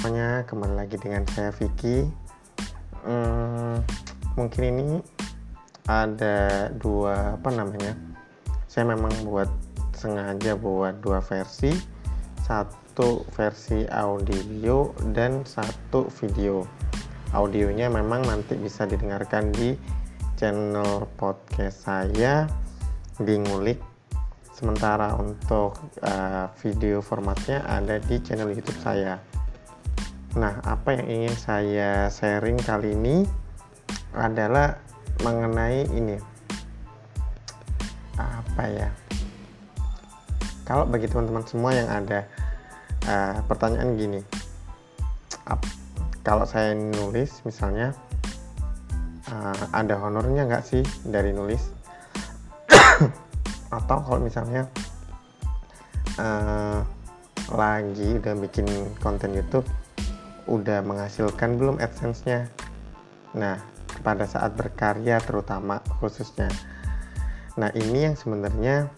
semuanya kembali lagi dengan saya Vicky. Hmm, mungkin ini ada dua apa namanya saya memang buat sengaja buat dua versi. Satu versi audio dan satu video. Audionya memang nanti bisa didengarkan di channel podcast saya di ngulik sementara untuk uh, video formatnya ada di channel YouTube saya Nah, apa yang ingin saya sharing kali ini adalah mengenai ini. Apa ya? Kalau bagi teman-teman semua yang ada uh, pertanyaan gini, ap, kalau saya nulis misalnya uh, ada honornya nggak sih dari nulis? Atau kalau misalnya uh, lagi udah bikin konten YouTube udah menghasilkan belum AdSense-nya? Nah, pada saat berkarya terutama khususnya. Nah, ini yang sebenarnya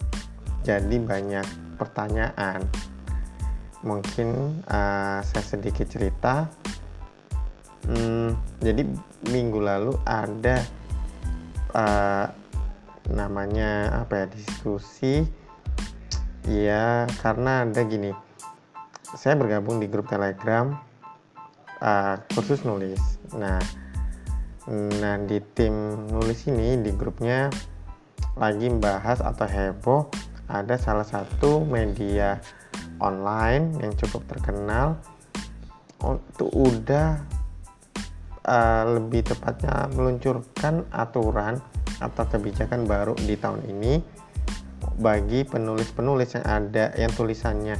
jadi banyak pertanyaan. Mungkin uh, saya sedikit cerita. Hmm, jadi minggu lalu ada uh, namanya apa ya diskusi ya karena ada gini saya bergabung di grup telegram uh, kursus nulis. Nah, nah di tim nulis ini di grupnya lagi membahas atau heboh ada salah satu media online yang cukup terkenal untuk udah uh, lebih tepatnya meluncurkan aturan atau kebijakan baru di tahun ini bagi penulis-penulis yang ada yang tulisannya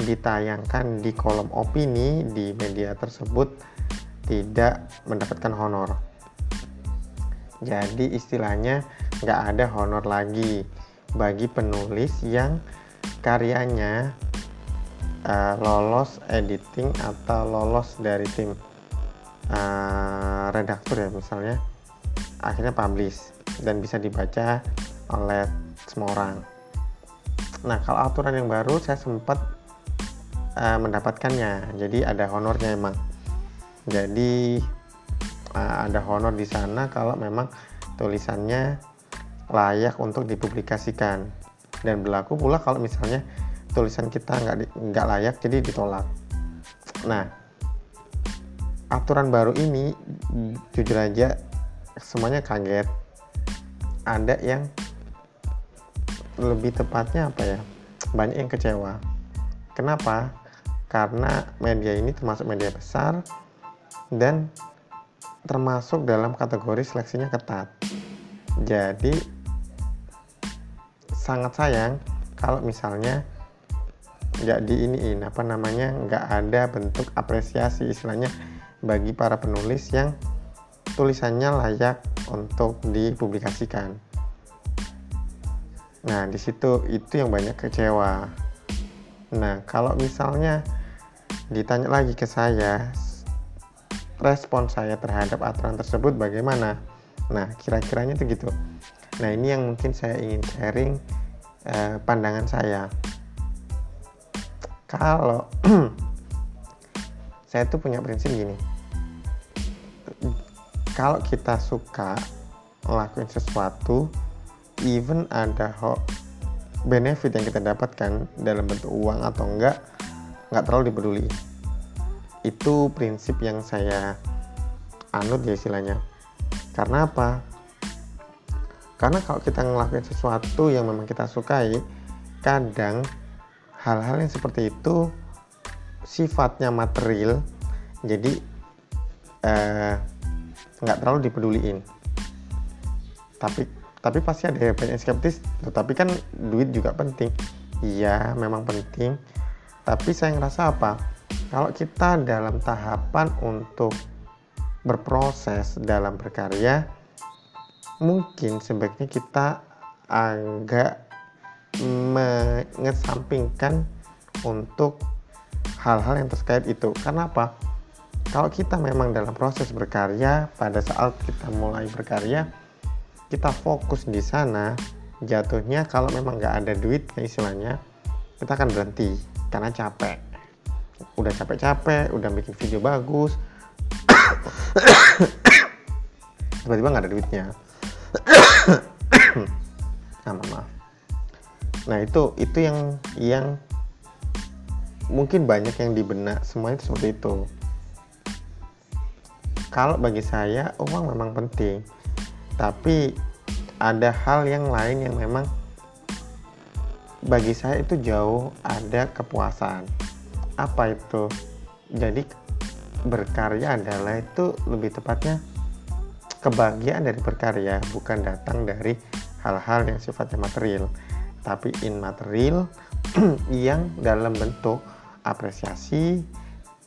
ditayangkan di kolom opini di media tersebut tidak mendapatkan honor. Jadi istilahnya nggak ada honor lagi bagi penulis yang karyanya uh, lolos editing atau lolos dari tim uh, redaktur ya misalnya akhirnya publish dan bisa dibaca oleh semua orang. Nah kalau aturan yang baru saya sempat uh, mendapatkannya. Jadi ada honornya emang. Jadi uh, ada honor di sana kalau memang tulisannya layak untuk dipublikasikan. Dan berlaku pula kalau misalnya tulisan kita nggak nggak layak jadi ditolak. Nah aturan baru ini jujur aja semuanya kaget. Ada yang lebih tepatnya apa ya? Banyak yang kecewa. Kenapa karena media ini termasuk media besar dan termasuk dalam kategori seleksinya ketat. Jadi sangat sayang kalau misalnya nggak di ini apa namanya nggak ada bentuk apresiasi istilahnya bagi para penulis yang tulisannya layak untuk dipublikasikan. Nah, di situ itu yang banyak kecewa. Nah, kalau misalnya ditanya lagi ke saya respon saya terhadap aturan tersebut bagaimana? Nah kira-kiranya itu gitu. Nah ini yang mungkin saya ingin sharing eh, pandangan saya. Kalau saya tuh punya prinsip gini. Kalau kita suka ngelakuin sesuatu even ada benefit yang kita dapatkan dalam bentuk uang atau enggak nggak terlalu dipeduli. Itu prinsip yang saya anut ya istilahnya. Karena apa? Karena kalau kita ngelakuin sesuatu yang memang kita sukai kadang hal-hal yang seperti itu sifatnya material jadi eh, nggak terlalu dipeduliin. Tapi tapi pasti ada banyak skeptis tetapi kan duit juga penting. Iya memang penting tapi saya ngerasa apa? Kalau kita dalam tahapan untuk berproses dalam berkarya mungkin sebaiknya kita agak mengesampingkan untuk hal-hal yang terkait itu. Karena apa? Kalau kita memang dalam proses berkarya pada saat kita mulai berkarya kita fokus di sana jatuhnya kalau memang nggak ada duit istilahnya kita akan berhenti karena capek. Udah capek-capek udah bikin video bagus. Tiba-tiba nggak ada duitnya. Nah maaf. Nah itu itu yang yang mungkin banyak yang dibenak semuanya itu seperti itu. Kalau bagi saya uang memang penting. Tapi ada hal yang lain yang memang bagi saya itu jauh ada kepuasan. Apa itu? Jadi berkarya adalah itu lebih tepatnya kebahagiaan dari berkarya bukan datang dari hal-hal yang sifatnya material. Tapi immaterial yang dalam bentuk apresiasi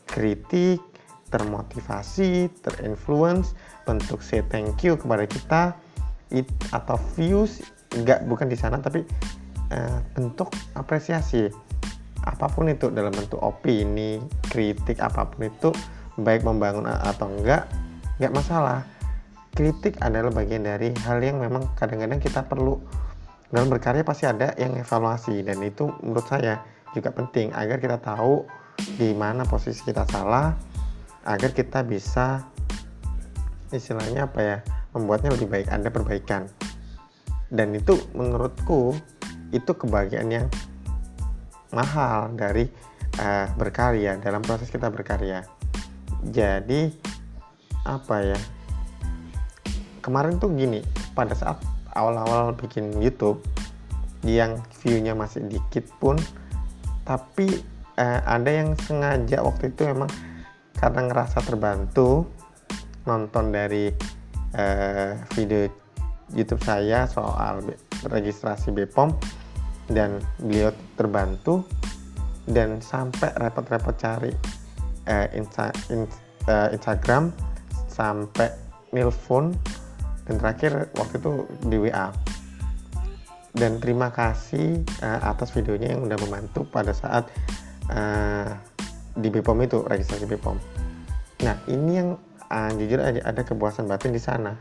kritik termotivasi terinfluence bentuk say thank you kepada kita it, atau views enggak bukan di sana tapi uh, bentuk apresiasi. Apa pun itu dalam bentuk opini kritik apa pun itu baik membangun atau enggak enggak masalah. Kritik adalah bagian dari hal yang memang kadang-kadang kita perlu. Dalam berkarya pasti ada yang evaluasi dan itu menurut saya juga penting agar kita tahu di mana posisi kita salah agar kita bisa istilahnya apa ya membuatnya lebih baik. Ada perbaikan. Dan itu menurutku itu kebahagiaan yang mahal dari uh, berkarya dalam proses kita berkarya. Jadi apa ya kemarin tuh gini pada saat awal-awal bikin YouTube yang viewnya masih dikit pun tapi uh, ada yang sengaja waktu itu emang karena ngerasa terbantu nonton dari uh, video YouTube saya soal registrasi BPOM dan beliau terbantu dan sampai repot-repot cari uh, insta, in, uh, Instagram sampai nelfon dan terakhir waktu itu di WA dan terima kasih uh, atas videonya yang udah membantu pada saat uh, di BPOM itu registrasi BPOM. Nah ini yang uh, jujur aja ada kepuasan batin di sana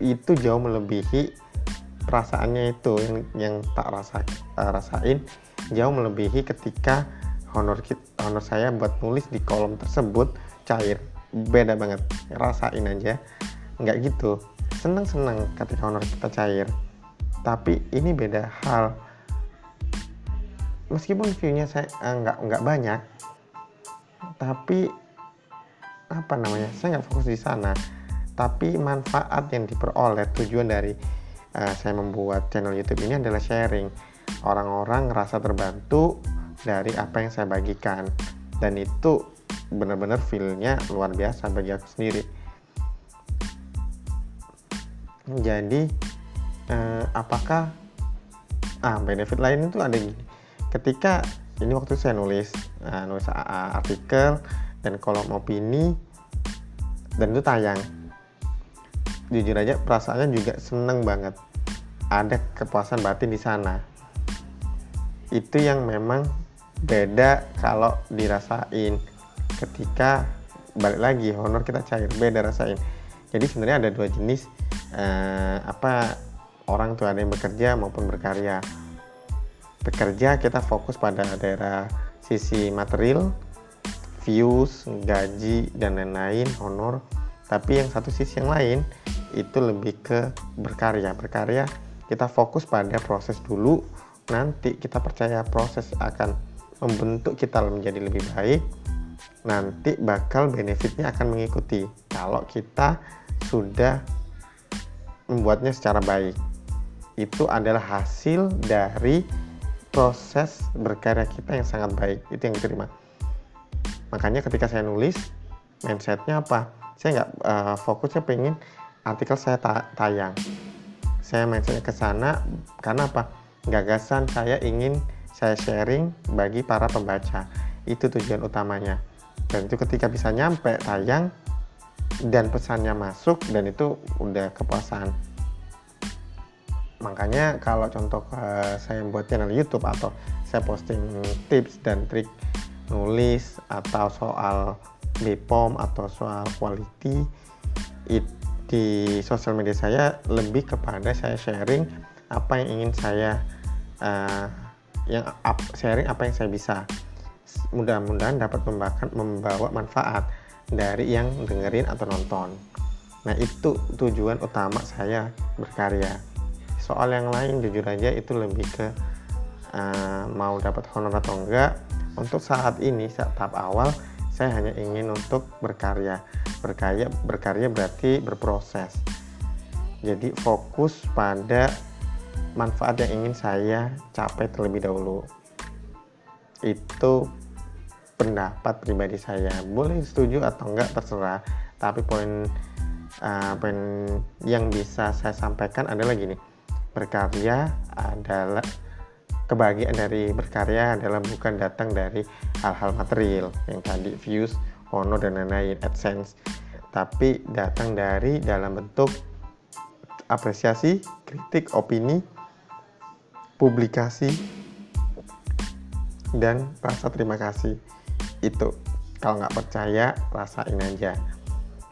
itu jauh melebihi perasaannya itu yang yang tak rasa rasain jauh melebihi ketika honor honor saya buat nulis di kolom tersebut cair. Beda banget rasain aja. Nggak gitu. Seneng seneng ketika honor kita cair. Tapi ini beda hal. Meskipun viewnya saya uh, nggak nggak banyak tapi apa namanya saya nggak fokus di sana. Tapi manfaat yang diperoleh tujuan dari uh, saya membuat channel YouTube ini adalah sharing. Orang-orang ngerasa terbantu dari apa yang saya bagikan. Dan itu benar-benar feelnya luar biasa bagi aku sendiri. Jadi uh, apakah ah benefit lain itu ada gini. Ketika ini waktu saya nulis uh, nulis artikel dan kolom opini dan itu tayang jujur aja perasaannya juga seneng banget. Ada kepuasan batin di sana. Itu yang memang beda kalau dirasain. Ketika balik lagi honor kita cair beda rasain. Jadi sebenarnya ada dua jenis eh, apa orang tuh ada yang bekerja maupun berkarya. Bekerja kita fokus pada daerah sisi material views, gaji, dan lain-lain, honor. Tapi yang satu sisi yang lain itu lebih ke berkarya. Berkarya kita fokus pada proses dulu, nanti kita percaya proses akan membentuk kita menjadi lebih baik. Nanti bakal benefitnya akan mengikuti kalau kita sudah membuatnya secara baik. Itu adalah hasil dari proses berkarya kita yang sangat baik. Itu yang diterima makanya ketika saya nulis mindsetnya apa saya nggak uh, fokusnya pengen artikel saya ta tayang. Saya mindsetnya ke sana karena apa? Gagasan saya ingin saya sharing bagi para pembaca. Itu tujuan utamanya. Dan itu ketika bisa nyampe tayang dan pesannya masuk dan itu udah kepuasan. Makanya kalau contoh uh, saya buat channel YouTube atau saya posting tips dan trik nulis atau soal BPOM atau soal quality it, di sosial media saya lebih kepada saya sharing apa yang ingin saya uh, yang up, sharing apa yang saya bisa. Mudah-mudahan dapat membawa manfaat dari yang dengerin atau nonton. Nah itu tujuan utama saya berkarya. Soal yang lain jujur aja itu lebih ke uh, mau dapat honor atau enggak. Untuk saat ini saat tahap awal saya hanya ingin untuk berkarya. Berkarya berkarya berarti berproses. Jadi fokus pada manfaat yang ingin saya capai terlebih dahulu. Itu pendapat pribadi saya. Boleh setuju atau enggak terserah. Tapi poin uh, yang bisa saya sampaikan adalah gini. Berkarya adalah kebahagiaan dari berkarya adalah bukan datang dari hal-hal material yang tadi views honor dan lain-lain adsense. Tapi datang dari dalam bentuk apresiasi kritik opini publikasi dan rasa terima kasih. Itu. Kalau nggak percaya rasain aja.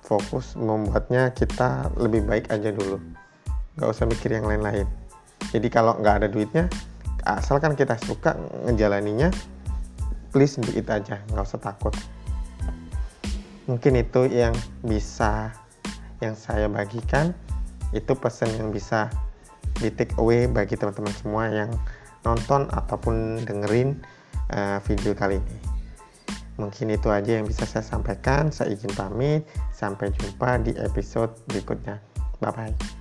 Fokus membuatnya kita lebih baik aja dulu. Nggak usah mikir yang lain-lain. Jadi kalau nggak ada duitnya asalkan kita suka ngejalaninya please do it aja nggak usah takut mungkin itu yang bisa yang saya bagikan itu pesan yang bisa di take away bagi teman-teman semua yang nonton ataupun dengerin uh, video kali ini Mungkin itu aja yang bisa saya sampaikan. Saya izin pamit. Sampai jumpa di episode berikutnya. Bye bye.